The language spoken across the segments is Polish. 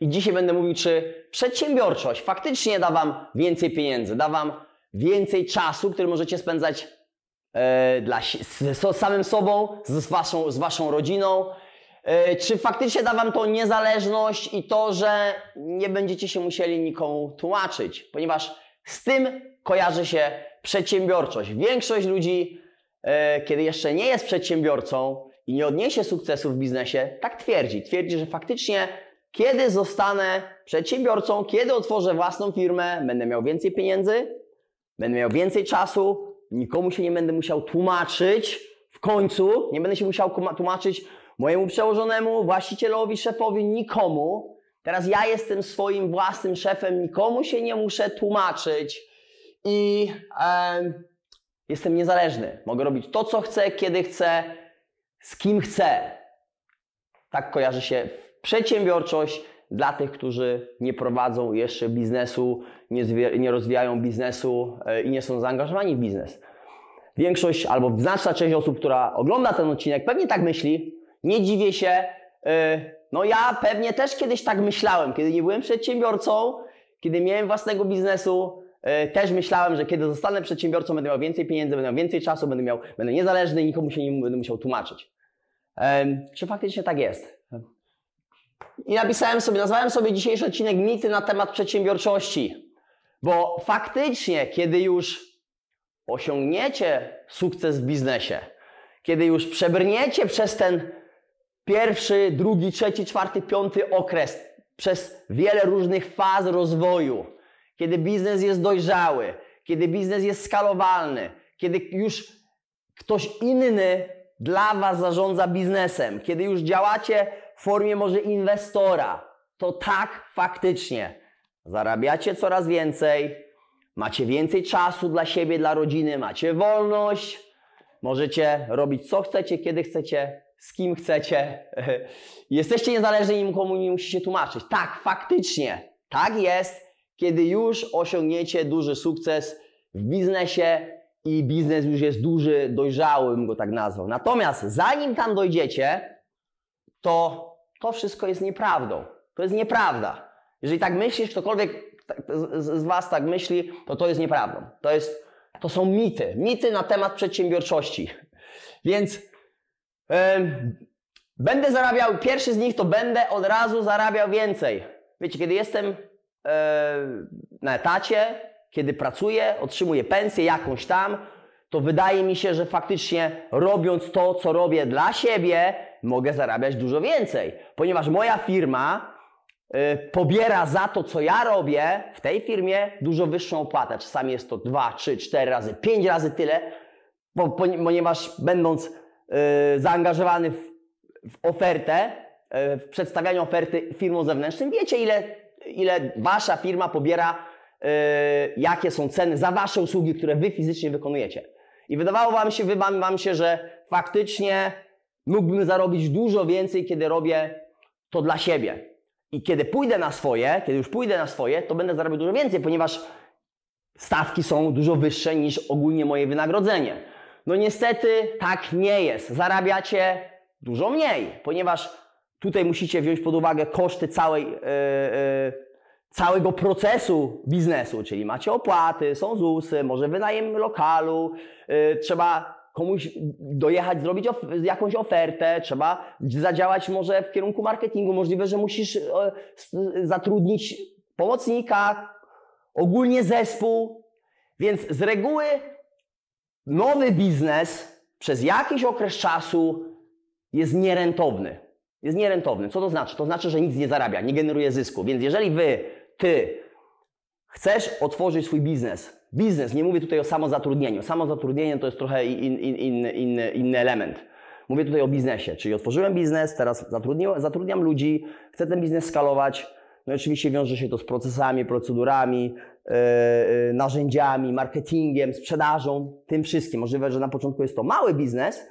i dzisiaj będę mówił, czy przedsiębiorczość faktycznie da Wam więcej pieniędzy, da Wam więcej czasu, który możecie spędzać e, dla, z, z samym sobą, z waszą, z waszą rodziną. E, czy faktycznie da Wam to niezależność i to, że nie będziecie się musieli nikomu tłumaczyć, ponieważ z tym kojarzy się przedsiębiorczość. Większość ludzi, e, kiedy jeszcze nie jest przedsiębiorcą i nie odniesie sukcesu w biznesie, tak twierdzi. Twierdzi, że faktycznie kiedy zostanę przedsiębiorcą, kiedy otworzę własną firmę, będę miał więcej pieniędzy, będę miał więcej czasu, nikomu się nie będę musiał tłumaczyć. W końcu nie będę się musiał tłumaczyć mojemu przełożonemu, właścicielowi, szefowi, nikomu. Teraz ja jestem swoim własnym szefem, nikomu się nie muszę tłumaczyć i e, jestem niezależny. Mogę robić to, co chcę, kiedy chcę, z kim chcę. Tak kojarzy się przedsiębiorczość dla tych, którzy nie prowadzą jeszcze biznesu, nie, nie rozwijają biznesu e, i nie są zaangażowani w biznes. Większość albo znaczna część osób, która ogląda ten odcinek, pewnie tak myśli. Nie dziwię się. E, no ja pewnie też kiedyś tak myślałem, kiedy nie byłem przedsiębiorcą, kiedy miałem własnego biznesu, e, też myślałem, że kiedy zostanę przedsiębiorcą, będę miał więcej pieniędzy, będę miał więcej czasu, będę, miał, będę niezależny i nikomu się nie będę musiał tłumaczyć. Czy faktycznie tak jest? I napisałem sobie, nazwałem sobie dzisiejszy odcinek mity na temat przedsiębiorczości. Bo faktycznie, kiedy już osiągniecie sukces w biznesie, kiedy już przebrniecie przez ten pierwszy, drugi, trzeci, czwarty, piąty okres, przez wiele różnych faz rozwoju, kiedy biznes jest dojrzały, kiedy biznes jest skalowalny, kiedy już ktoś inny dla Was zarządza biznesem, kiedy już działacie w formie może inwestora, to tak faktycznie zarabiacie coraz więcej, macie więcej czasu dla siebie, dla rodziny, macie wolność, możecie robić co chcecie, kiedy chcecie, z kim chcecie. Jesteście niezależni i nikomu nie musicie tłumaczyć. Tak, faktycznie, tak jest, kiedy już osiągniecie duży sukces w biznesie i biznes już jest duży, dojrzały, bym go tak nazwał. Natomiast zanim tam dojdziecie, to to wszystko jest nieprawdą. To jest nieprawda. Jeżeli tak myślisz, ktokolwiek z Was tak myśli, to to jest nieprawdą. To, jest, to są mity. Mity na temat przedsiębiorczości. Więc yy, będę zarabiał, pierwszy z nich to będę od razu zarabiał więcej. Wiecie, kiedy jestem yy, na etacie, kiedy pracuję, otrzymuję pensję jakąś tam, to wydaje mi się, że faktycznie robiąc to, co robię dla siebie, mogę zarabiać dużo więcej, ponieważ moja firma y, pobiera za to, co ja robię w tej firmie dużo wyższą opłatę. Czasami jest to 2, 3, 4 razy, 5 razy tyle, bo, ponieważ będąc y, zaangażowany w, w ofertę, y, w przedstawianiu oferty firmom zewnętrznym, wiecie ile, ile wasza firma pobiera, jakie są ceny za wasze usługi, które wy fizycznie wykonujecie. I wydawało wam się, wam, wam się, że faktycznie mógłbym zarobić dużo więcej, kiedy robię to dla siebie. I kiedy pójdę na swoje, kiedy już pójdę na swoje, to będę zarabiał dużo więcej, ponieważ stawki są dużo wyższe niż ogólnie moje wynagrodzenie. No niestety tak nie jest. Zarabiacie dużo mniej, ponieważ tutaj musicie wziąć pod uwagę koszty całej, yy, yy, całego procesu biznesu, czyli macie opłaty, są ZUSy, może wynajem lokalu, yy, trzeba komuś dojechać, zrobić of jakąś ofertę, trzeba zadziałać może w kierunku marketingu. Możliwe, że musisz e, zatrudnić pomocnika, ogólnie zespół. Więc z reguły nowy biznes przez jakiś okres czasu jest nierentowny. Jest nierentowny. Co to znaczy? To znaczy, że nic nie zarabia, nie generuje zysku. Więc jeżeli wy, ty chcesz otworzyć swój biznes, Biznes, nie mówię tutaj o samozatrudnieniu. Samozatrudnienie to jest trochę in, in, in, inny, inny element. Mówię tutaj o biznesie, czyli otworzyłem biznes, teraz zatrudniam ludzi, chcę ten biznes skalować. No oczywiście wiąże się to z procesami, procedurami, yy, narzędziami, marketingiem, sprzedażą, tym wszystkim. Możliwe, że na początku jest to mały biznes,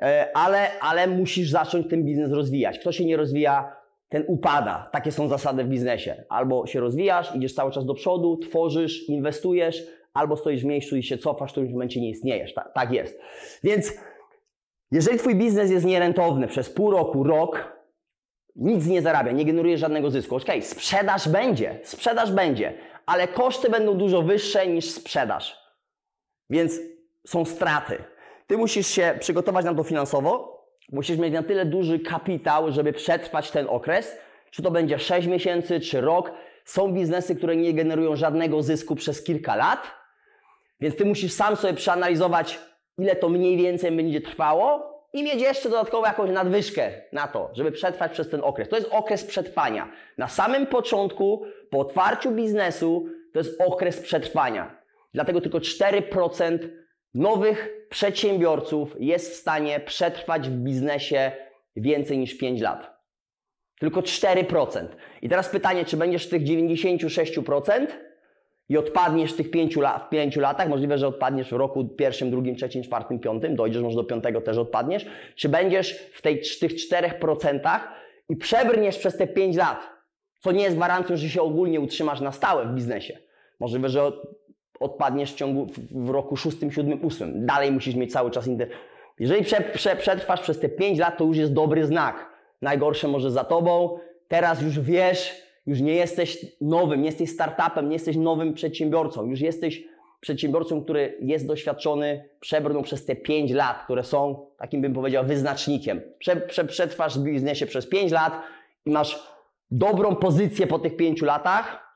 yy, ale, ale musisz zacząć ten biznes rozwijać. Kto się nie rozwija, ten upada. Takie są zasady w biznesie. Albo się rozwijasz, idziesz cały czas do przodu, tworzysz, inwestujesz, albo stoisz w miejscu i się cofasz, w którymś momencie nie istniejesz. Tak, tak jest. Więc jeżeli Twój biznes jest nierentowny przez pół roku, rok, nic nie zarabia, nie generuje żadnego zysku. Okej, okay, sprzedaż będzie, sprzedaż będzie, ale koszty będą dużo wyższe niż sprzedaż. Więc są straty. Ty musisz się przygotować na to finansowo, musisz mieć na tyle duży kapitał, żeby przetrwać ten okres. Czy to będzie 6 miesięcy, czy rok. Są biznesy, które nie generują żadnego zysku przez kilka lat, więc ty musisz sam sobie przeanalizować, ile to mniej więcej będzie trwało i mieć jeszcze dodatkowo jakąś nadwyżkę na to, żeby przetrwać przez ten okres. To jest okres przetrwania. Na samym początku, po otwarciu biznesu, to jest okres przetrwania. Dlatego tylko 4% nowych przedsiębiorców jest w stanie przetrwać w biznesie więcej niż 5 lat. Tylko 4%. I teraz pytanie, czy będziesz w tych 96% i odpadniesz w tych 5, lat, w 5 latach, możliwe, że odpadniesz w roku pierwszym, drugim, trzecim, czwartym, piątym, dojdziesz może do piątego też odpadniesz, czy będziesz w tej, tych 4% i przebrniesz przez te 5 lat, co nie jest gwarancją, że się ogólnie utrzymasz na stałe w biznesie. Możliwe, że odpadniesz w ciągu w roku szóstym, siódmym, ósmym. Dalej musisz mieć cały czas inter... Jeżeli prze, prze, przetrwasz przez te 5 lat, to już jest dobry znak. Najgorsze może za tobą. Teraz już wiesz, już nie jesteś nowym, nie jesteś startupem, nie jesteś nowym przedsiębiorcą. Już jesteś przedsiębiorcą, który jest doświadczony, przebrnął przez te 5 lat, które są takim bym powiedział wyznacznikiem. Prze, prze, przetrwasz w biznesie przez 5 lat i masz dobrą pozycję po tych 5 latach,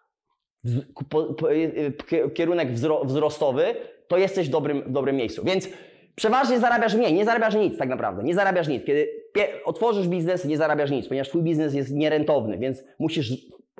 kierunek wzrostowy, to jesteś w dobrym, w dobrym miejscu. Więc przeważnie zarabiasz mniej, nie zarabiasz nic tak naprawdę, nie zarabiasz nic. Kiedy otworzysz biznes, nie zarabiasz nic, ponieważ twój biznes jest nierentowny, więc musisz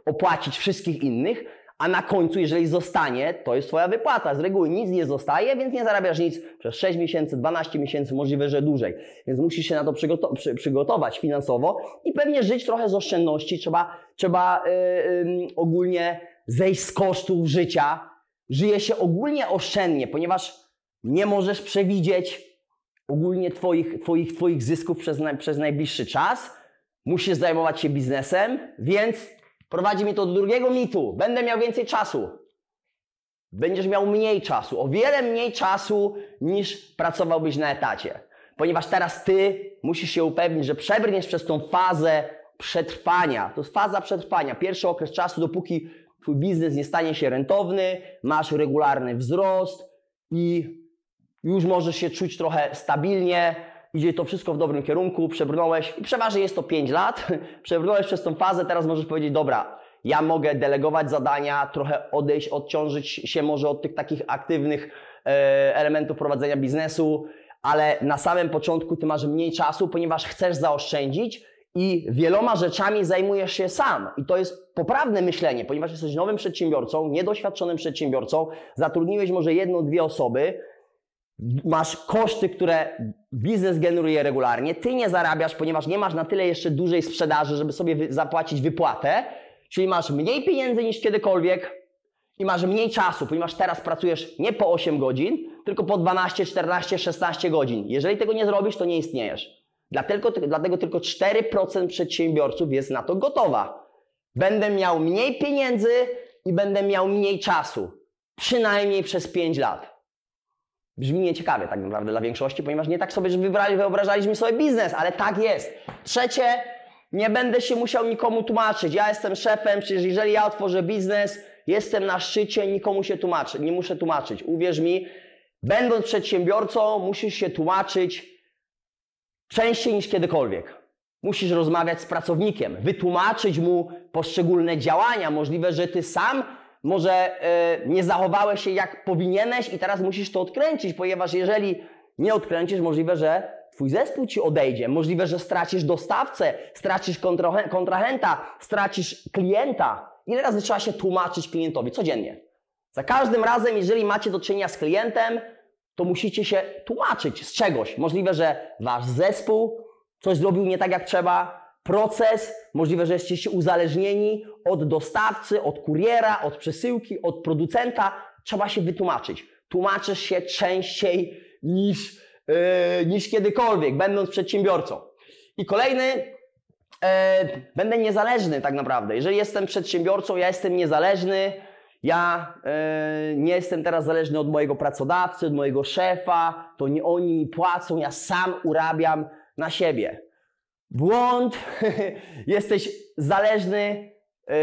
opłacić wszystkich innych, a na końcu, jeżeli zostanie, to jest Twoja wypłata. Z reguły nic nie zostaje, więc nie zarabiasz nic przez 6 miesięcy, 12 miesięcy, możliwe, że dłużej. Więc musisz się na to przygoto przy przygotować finansowo i pewnie żyć trochę z oszczędności. Trzeba, trzeba yy, yy, ogólnie zejść z kosztów życia. Żyje się ogólnie oszczędnie, ponieważ nie możesz przewidzieć ogólnie Twoich, twoich, twoich zysków przez, przez najbliższy czas. Musisz zajmować się biznesem, więc prowadzi mi to do drugiego mitu. Będę miał więcej czasu. Będziesz miał mniej czasu, o wiele mniej czasu niż pracowałbyś na etacie. Ponieważ teraz ty musisz się upewnić, że przebrniesz przez tą fazę przetrwania. To jest faza przetrwania. Pierwszy okres czasu, dopóki twój biznes nie stanie się rentowny, masz regularny wzrost i już możesz się czuć trochę stabilnie, idzie to wszystko w dobrym kierunku, przebrnąłeś i przeważnie jest to 5 lat, przebrnąłeś przez tą fazę, teraz możesz powiedzieć, dobra, ja mogę delegować zadania, trochę odejść, odciążyć się może od tych takich aktywnych e, elementów prowadzenia biznesu, ale na samym początku ty masz mniej czasu, ponieważ chcesz zaoszczędzić i wieloma rzeczami zajmujesz się sam. I to jest poprawne myślenie, ponieważ jesteś nowym przedsiębiorcą, niedoświadczonym przedsiębiorcą, zatrudniłeś może jedną, dwie osoby, masz koszty, które biznes generuje regularnie, ty nie zarabiasz, ponieważ nie masz na tyle jeszcze dużej sprzedaży, żeby sobie zapłacić wypłatę, czyli masz mniej pieniędzy niż kiedykolwiek i masz mniej czasu, ponieważ teraz pracujesz nie po 8 godzin, tylko po 12, 14, 16 godzin. Jeżeli tego nie zrobisz, to nie istniejesz. Dlatego, dlatego tylko 4% przedsiębiorców jest na to gotowa. Będę miał mniej pieniędzy i będę miał mniej czasu. Przynajmniej przez 5 lat. Brzmi nieciekawie tak naprawdę dla większości, ponieważ nie tak sobie wyobrażaliśmy sobie biznes, ale tak jest. Trzecie, nie będę się musiał nikomu tłumaczyć. Ja jestem szefem, przecież jeżeli ja otworzę biznes, jestem na szczycie, nikomu się tłumaczy, nie muszę tłumaczyć. Uwierz mi, będąc przedsiębiorcą, musisz się tłumaczyć częściej niż kiedykolwiek. Musisz rozmawiać z pracownikiem, wytłumaczyć mu poszczególne działania. Możliwe, że ty sam może e, nie zachowałeś się jak powinieneś i teraz musisz to odkręcić, ponieważ jeżeli nie odkręcisz, możliwe, że twój zespół ci odejdzie, możliwe, że stracisz dostawcę, stracisz kontrahenta, stracisz klienta. Ile razy trzeba się tłumaczyć klientowi? Codziennie. Za każdym razem, jeżeli macie do czynienia z klientem, to musicie się tłumaczyć z czegoś. Możliwe, że wasz zespół coś zrobił nie tak jak trzeba, proces, możliwe, że jesteście uzależnieni od dostawcy, od kuriera, od przesyłki, od producenta. Trzeba się wytłumaczyć. Tłumaczysz się częściej niż, yy, niż kiedykolwiek, będąc przedsiębiorcą. I kolejny, yy, będę niezależny tak naprawdę. Jeżeli jestem przedsiębiorcą, ja jestem niezależny, ja yy, nie jestem teraz zależny od mojego pracodawcy, od mojego szefa, to nie oni mi płacą, ja sam urabiam na siebie. Błąd, jesteś zależny y,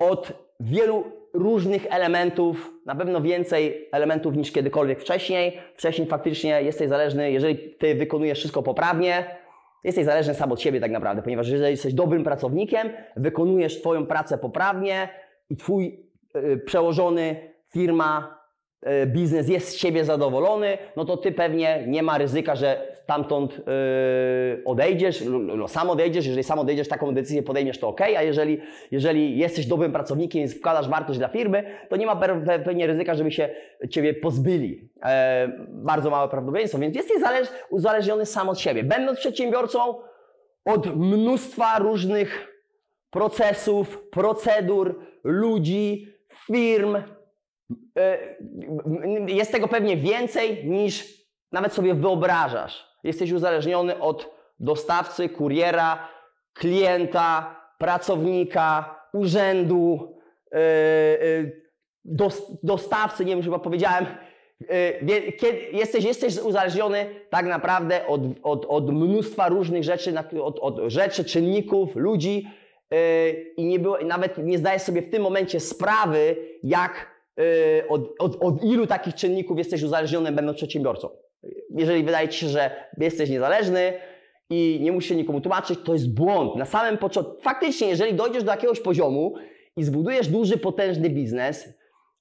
od wielu różnych elementów, na pewno więcej elementów niż kiedykolwiek wcześniej. Wcześniej faktycznie jesteś zależny, jeżeli ty wykonujesz wszystko poprawnie, jesteś zależny sam od siebie tak naprawdę, ponieważ jeżeli jesteś dobrym pracownikiem, wykonujesz twoją pracę poprawnie i twój y, przełożony, firma, biznes jest z siebie zadowolony, no to ty pewnie nie ma ryzyka, że stamtąd yy, odejdziesz, no, sam odejdziesz, jeżeli sam odejdziesz, taką decyzję podejmiesz, to ok, a jeżeli, jeżeli jesteś dobrym pracownikiem i wkładasz wartość dla firmy, to nie ma pewnie ryzyka, żeby się Ciebie pozbyli. E, bardzo małe prawdopodobieństwo, więc jesteś zależ, uzależniony sam od siebie. Będąc przedsiębiorcą, od mnóstwa różnych procesów, procedur, ludzi, firm, e, jest tego pewnie więcej niż nawet sobie wyobrażasz. Jesteś uzależniony od dostawcy, kuriera, klienta, pracownika, urzędu, yy, yy, dostawcy, nie wiem, chyba powiedziałem. Jesteś, jesteś uzależniony tak naprawdę od, od, od mnóstwa różnych rzeczy, od, od rzeczy, czynników, ludzi i nie było, nawet nie zdajesz sobie w tym momencie sprawy, jak od, od, od ilu takich czynników jesteś uzależniony, będąc przedsiębiorcą jeżeli wydaje Ci się, że jesteś niezależny i nie musisz się nikomu tłumaczyć, to jest błąd. Na samym początku, faktycznie, jeżeli dojdziesz do jakiegoś poziomu i zbudujesz duży, potężny biznes,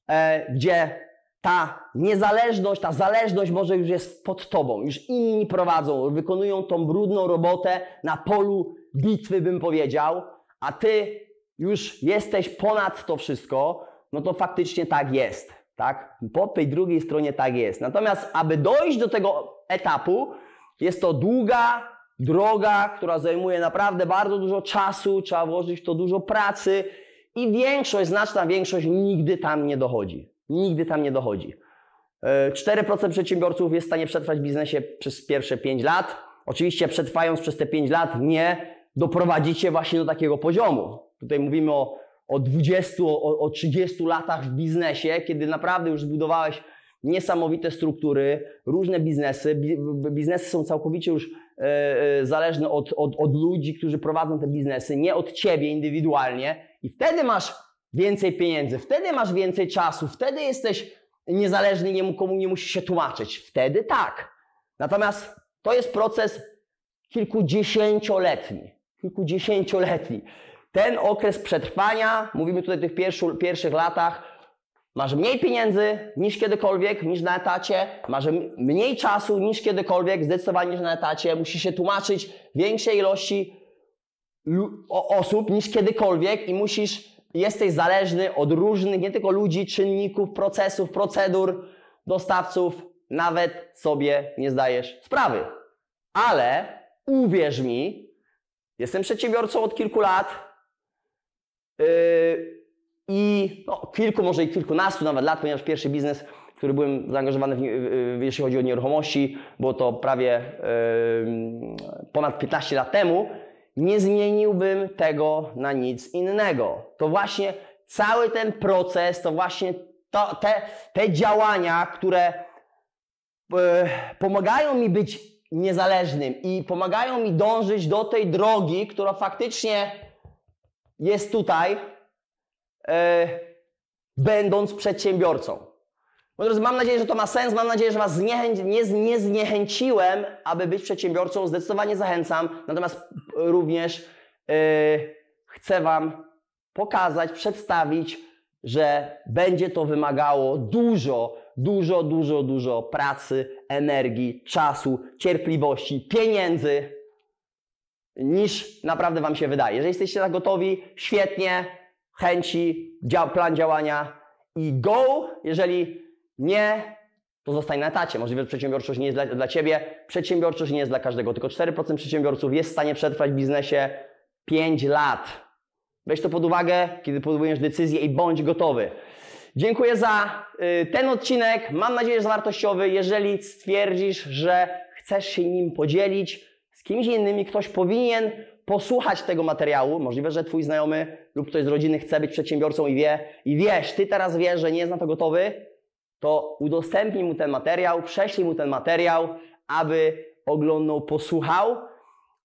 e, gdzie ta niezależność, ta zależność może już jest pod Tobą, już inni prowadzą, wykonują tą brudną robotę na polu bitwy, bym powiedział, a Ty już jesteś ponad to wszystko, no to faktycznie tak jest. Tak? Po tej drugiej stronie tak jest. Natomiast, aby dojść do tego etapu, jest to długa droga, która zajmuje naprawdę bardzo dużo czasu, trzeba włożyć w to dużo pracy i większość, znaczna większość nigdy tam nie dochodzi. Nigdy tam nie dochodzi. 4% e, przedsiębiorców jest w stanie przetrwać w biznesie przez pierwsze 5 lat. Oczywiście przetrwając przez te 5 lat nie doprowadzicie właśnie do takiego poziomu. Tutaj mówimy o o 20, o, o 30 latach w biznesie, kiedy naprawdę już zbudowałeś niesamowite struktury, różne biznesy. Biznesy są całkowicie już e, e, zależne od, od, od ludzi, którzy prowadzą te biznesy, nie od ciebie indywidualnie, i wtedy masz więcej pieniędzy, wtedy masz więcej czasu, wtedy jesteś niezależny, nie, komu nie musisz się tłumaczyć. Wtedy tak. Natomiast to jest proces kilkudziesięcioletni. Kilkudziesięcioletni ten okres przetrwania, mówimy tutaj o tych pierwszy, pierwszych latach, masz mniej pieniędzy niż kiedykolwiek, niż na etacie, masz mniej czasu niż kiedykolwiek, zdecydowanie niż na etacie, musisz się tłumaczyć większej ilości osób niż kiedykolwiek i musisz, jesteś zależny od różnych, nie tylko ludzi, czynników, procesów, procedur, dostawców, nawet sobie nie zdajesz sprawy. Ale uwierz mi, jestem przedsiębiorcą od kilku lat, I no, kilku, może i kilkunastu nawet lat, ponieważ pierwszy biznes, w który byłem zaangażowany, w, jeśli chodzi o nieruchomości, było to prawie yy, ponad 15 lat temu, nie zmieniłbym tego na nic innego. To właśnie cały ten proces, to właśnie to, te, te działania, które yy, pomagają mi być niezależnym i pomagają mi dążyć do tej drogi, która faktycznie jest tutaj, e, będąc przedsiębiorcą. Mam nadzieję, że to ma sens. Mam nadzieję, że Was nie, nie zniechęciłem, aby być przedsiębiorcą. Zdecydowanie zachęcam. Natomiast również e, chcę Wam pokazać, przedstawić, że będzie to wymagało dużo, dużo, dużo, dużo pracy, energii, czasu, cierpliwości, pieniędzy niż naprawdę Wam się wydaje. Jeżeli jesteście tak gotowi, świetnie, chęci, dzia plan działania i go. Jeżeli nie, to zostań na etacie. Możliwe, że przedsiębiorczość nie jest dla, dla Ciebie. Przedsiębiorczość nie jest dla każdego. Tylko 4% przedsiębiorców jest w stanie przetrwać w biznesie 5 lat. Weź to pod uwagę, kiedy podejmujesz decyzję i bądź gotowy. Dziękuję za y, ten odcinek. Mam nadzieję, że wartościowy. Jeżeli stwierdzisz, że chcesz się nim podzielić, kimś innym i ktoś powinien posłuchać tego materiału. Możliwe, że twój znajomy lub ktoś z rodziny chce być przedsiębiorcą i wie, i wiesz, ty teraz wiesz, że nie jest na to gotowy, to udostępnij mu ten materiał, prześlij mu ten materiał, aby oglądał, posłuchał